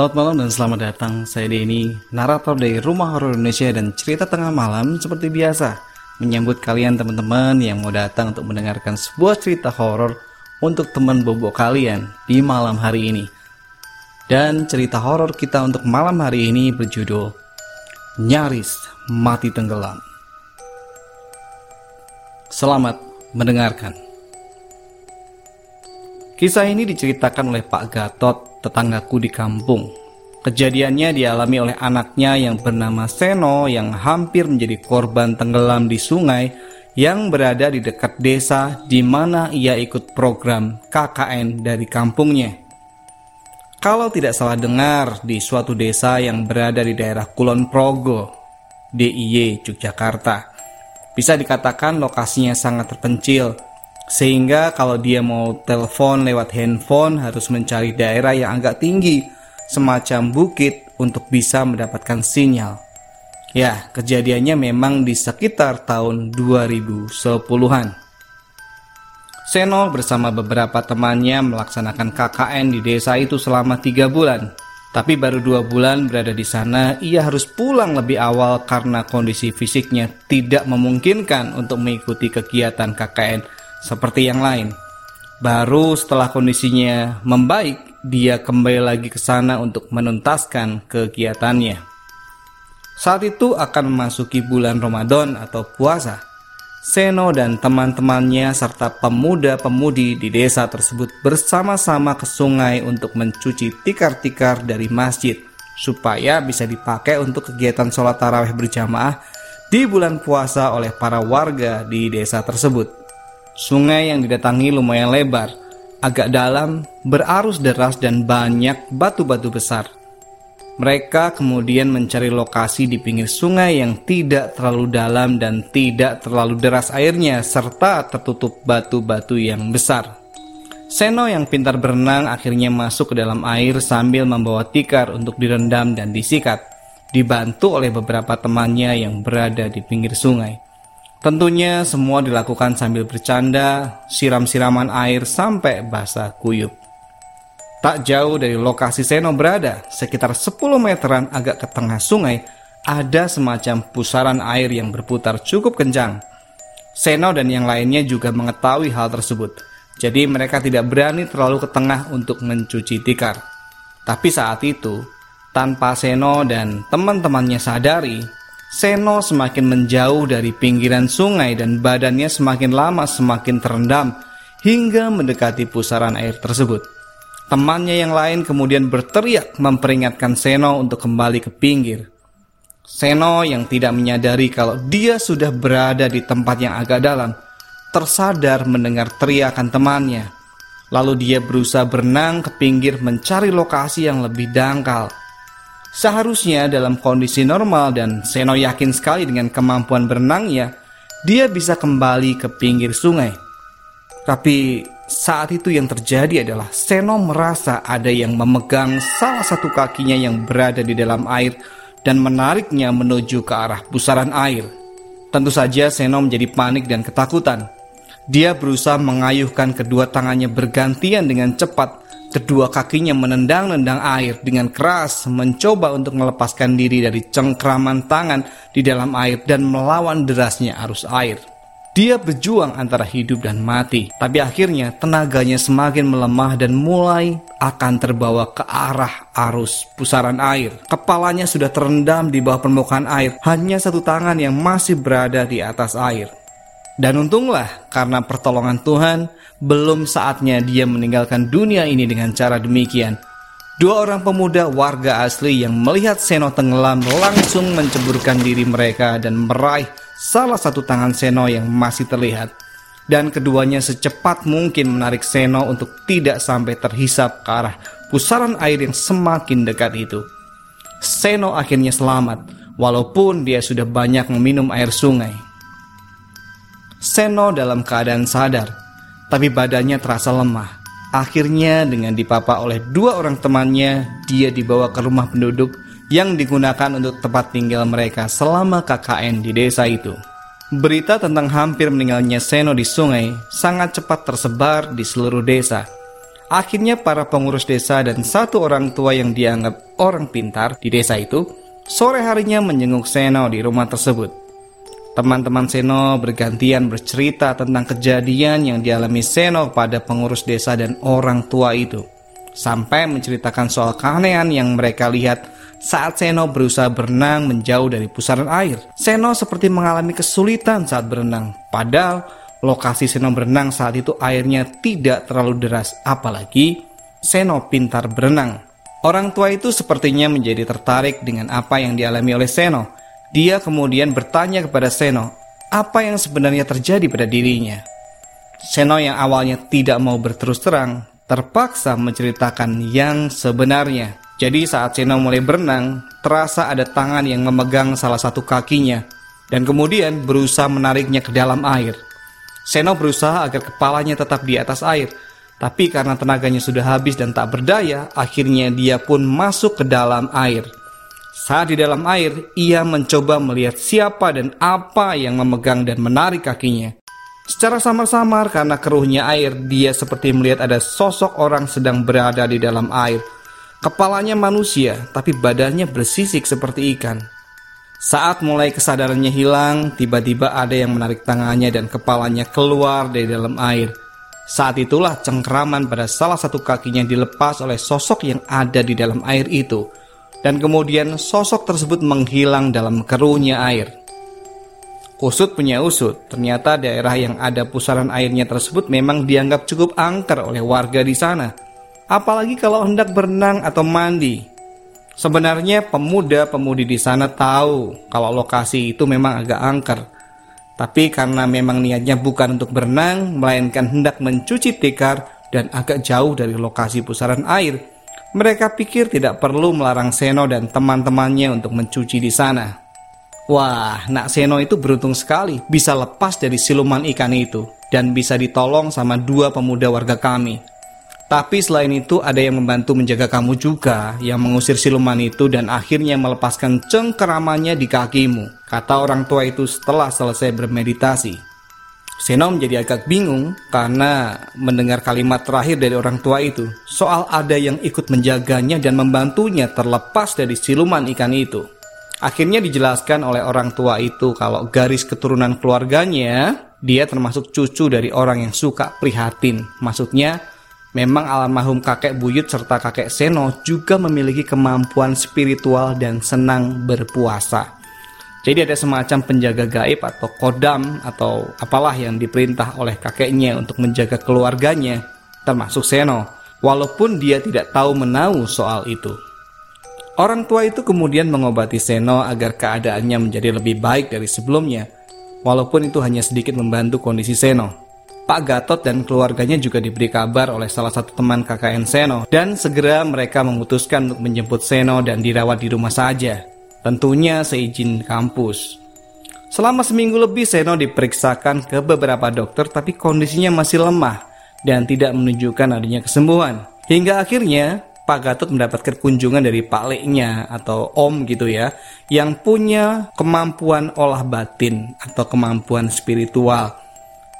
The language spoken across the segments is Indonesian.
Selamat malam dan selamat datang. Saya Denny, narator dari Rumah Horor Indonesia dan cerita tengah malam seperti biasa. Menyambut kalian teman-teman yang mau datang untuk mendengarkan sebuah cerita horor untuk teman bobo kalian di malam hari ini. Dan cerita horor kita untuk malam hari ini berjudul Nyaris Mati Tenggelam. Selamat mendengarkan. Kisah ini diceritakan oleh Pak Gatot tetanggaku di kampung. Kejadiannya dialami oleh anaknya yang bernama Seno yang hampir menjadi korban tenggelam di sungai yang berada di dekat desa di mana ia ikut program KKN dari kampungnya. Kalau tidak salah dengar, di suatu desa yang berada di daerah Kulon Progo, DIY, Yogyakarta. Bisa dikatakan lokasinya sangat terpencil, sehingga kalau dia mau telepon lewat handphone harus mencari daerah yang agak tinggi, semacam bukit untuk bisa mendapatkan sinyal. Ya, kejadiannya memang di sekitar tahun 2010-an. Seno bersama beberapa temannya melaksanakan KKN di desa itu selama tiga bulan. Tapi baru dua bulan berada di sana, ia harus pulang lebih awal karena kondisi fisiknya tidak memungkinkan untuk mengikuti kegiatan KKN seperti yang lain. Baru setelah kondisinya membaik, dia kembali lagi ke sana untuk menuntaskan kegiatannya. Saat itu akan memasuki bulan Ramadan atau puasa. Seno dan teman-temannya serta pemuda-pemudi di desa tersebut bersama-sama ke sungai untuk mencuci tikar-tikar dari masjid supaya bisa dipakai untuk kegiatan sholat tarawih berjamaah di bulan puasa oleh para warga di desa tersebut. Sungai yang didatangi lumayan lebar, agak dalam, berarus deras dan banyak batu-batu besar. Mereka kemudian mencari lokasi di pinggir sungai yang tidak terlalu dalam dan tidak terlalu deras airnya serta tertutup batu-batu yang besar. Seno yang pintar berenang akhirnya masuk ke dalam air sambil membawa tikar untuk direndam dan disikat, dibantu oleh beberapa temannya yang berada di pinggir sungai. Tentunya semua dilakukan sambil bercanda, siram-siraman air sampai basah kuyup. Tak jauh dari lokasi Seno berada, sekitar 10 meteran agak ke tengah sungai, ada semacam pusaran air yang berputar cukup kencang. Seno dan yang lainnya juga mengetahui hal tersebut, jadi mereka tidak berani terlalu ke tengah untuk mencuci tikar. Tapi saat itu, tanpa Seno dan teman-temannya sadari, Seno semakin menjauh dari pinggiran sungai dan badannya semakin lama semakin terendam hingga mendekati pusaran air tersebut. Temannya yang lain kemudian berteriak memperingatkan Seno untuk kembali ke pinggir. Seno yang tidak menyadari kalau dia sudah berada di tempat yang agak dalam, tersadar mendengar teriakan temannya. Lalu dia berusaha berenang ke pinggir mencari lokasi yang lebih dangkal. Seharusnya dalam kondisi normal dan Seno yakin sekali dengan kemampuan berenangnya, dia bisa kembali ke pinggir sungai. Tapi saat itu yang terjadi adalah Seno merasa ada yang memegang salah satu kakinya yang berada di dalam air dan menariknya menuju ke arah pusaran air. Tentu saja Seno menjadi panik dan ketakutan. Dia berusaha mengayuhkan kedua tangannya bergantian dengan cepat Kedua kakinya menendang-nendang air dengan keras, mencoba untuk melepaskan diri dari cengkraman tangan di dalam air dan melawan derasnya arus air. Dia berjuang antara hidup dan mati, tapi akhirnya tenaganya semakin melemah dan mulai akan terbawa ke arah arus pusaran air. Kepalanya sudah terendam di bawah permukaan air, hanya satu tangan yang masih berada di atas air. Dan untunglah karena pertolongan Tuhan, belum saatnya dia meninggalkan dunia ini dengan cara demikian. Dua orang pemuda warga asli yang melihat Seno tenggelam langsung menceburkan diri mereka dan meraih salah satu tangan Seno yang masih terlihat. Dan keduanya secepat mungkin menarik Seno untuk tidak sampai terhisap ke arah pusaran air yang semakin dekat itu. Seno akhirnya selamat, walaupun dia sudah banyak meminum air sungai. Seno dalam keadaan sadar, tapi badannya terasa lemah. Akhirnya dengan dipapa oleh dua orang temannya, dia dibawa ke rumah penduduk yang digunakan untuk tempat tinggal mereka selama KKN di desa itu. Berita tentang hampir meninggalnya Seno di sungai sangat cepat tersebar di seluruh desa. Akhirnya para pengurus desa dan satu orang tua yang dianggap orang pintar di desa itu sore harinya menjenguk Seno di rumah tersebut. Teman-teman Seno bergantian bercerita tentang kejadian yang dialami Seno pada pengurus desa dan orang tua itu. Sampai menceritakan soal keanehan yang mereka lihat saat Seno berusaha berenang menjauh dari pusaran air. Seno seperti mengalami kesulitan saat berenang. Padahal Lokasi Seno berenang saat itu airnya tidak terlalu deras, apalagi Seno pintar berenang. Orang tua itu sepertinya menjadi tertarik dengan apa yang dialami oleh Seno. Dia kemudian bertanya kepada Seno, apa yang sebenarnya terjadi pada dirinya. Seno yang awalnya tidak mau berterus terang, terpaksa menceritakan yang sebenarnya. Jadi saat Seno mulai berenang, terasa ada tangan yang memegang salah satu kakinya, dan kemudian berusaha menariknya ke dalam air. Seno berusaha agar kepalanya tetap di atas air, tapi karena tenaganya sudah habis dan tak berdaya, akhirnya dia pun masuk ke dalam air. Saat di dalam air, ia mencoba melihat siapa dan apa yang memegang dan menarik kakinya. Secara samar-samar karena keruhnya air, dia seperti melihat ada sosok orang sedang berada di dalam air. Kepalanya manusia, tapi badannya bersisik seperti ikan. Saat mulai kesadarannya hilang, tiba-tiba ada yang menarik tangannya dan kepalanya keluar dari dalam air. Saat itulah cengkraman pada salah satu kakinya dilepas oleh sosok yang ada di dalam air itu. Dan kemudian sosok tersebut menghilang dalam keruhnya air. Usut punya usut, ternyata daerah yang ada pusaran airnya tersebut memang dianggap cukup angker oleh warga di sana. Apalagi kalau hendak berenang atau mandi, Sebenarnya pemuda-pemudi di sana tahu kalau lokasi itu memang agak angker. Tapi karena memang niatnya bukan untuk berenang, melainkan hendak mencuci tikar dan agak jauh dari lokasi pusaran air, mereka pikir tidak perlu melarang Seno dan teman-temannya untuk mencuci di sana. Wah, nak Seno itu beruntung sekali bisa lepas dari siluman ikan itu dan bisa ditolong sama dua pemuda warga kami. Tapi selain itu ada yang membantu menjaga kamu juga yang mengusir siluman itu dan akhirnya melepaskan cengkeramannya di kakimu, kata orang tua itu setelah selesai bermeditasi. Seno menjadi agak bingung karena mendengar kalimat terakhir dari orang tua itu soal ada yang ikut menjaganya dan membantunya terlepas dari siluman ikan itu. Akhirnya dijelaskan oleh orang tua itu kalau garis keturunan keluarganya dia termasuk cucu dari orang yang suka prihatin. Maksudnya Memang almarhum kakek buyut serta kakek Seno juga memiliki kemampuan spiritual dan senang berpuasa. Jadi ada semacam penjaga gaib atau kodam atau apalah yang diperintah oleh kakeknya untuk menjaga keluarganya, termasuk Seno, walaupun dia tidak tahu menahu soal itu. Orang tua itu kemudian mengobati Seno agar keadaannya menjadi lebih baik dari sebelumnya, walaupun itu hanya sedikit membantu kondisi Seno. Pak Gatot dan keluarganya juga diberi kabar oleh salah satu teman KKN Seno dan segera mereka memutuskan untuk menjemput Seno dan dirawat di rumah saja. Tentunya seizin kampus. Selama seminggu lebih Seno diperiksakan ke beberapa dokter tapi kondisinya masih lemah dan tidak menunjukkan adanya kesembuhan. Hingga akhirnya Pak Gatot mendapatkan kunjungan dari Pak Leknya atau Om gitu ya yang punya kemampuan olah batin atau kemampuan spiritual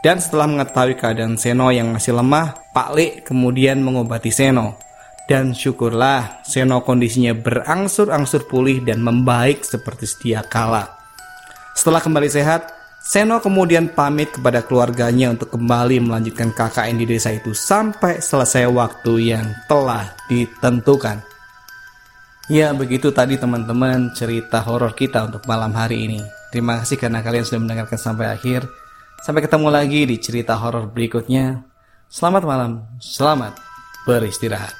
dan setelah mengetahui keadaan Seno yang masih lemah, Pak Le kemudian mengobati Seno. Dan syukurlah Seno kondisinya berangsur-angsur pulih dan membaik seperti sedia kala. Setelah kembali sehat, Seno kemudian pamit kepada keluarganya untuk kembali melanjutkan KKN di desa itu sampai selesai waktu yang telah ditentukan. Ya begitu tadi teman-teman cerita horor kita untuk malam hari ini. Terima kasih karena kalian sudah mendengarkan sampai akhir. Sampai ketemu lagi di cerita horor berikutnya. Selamat malam, selamat beristirahat.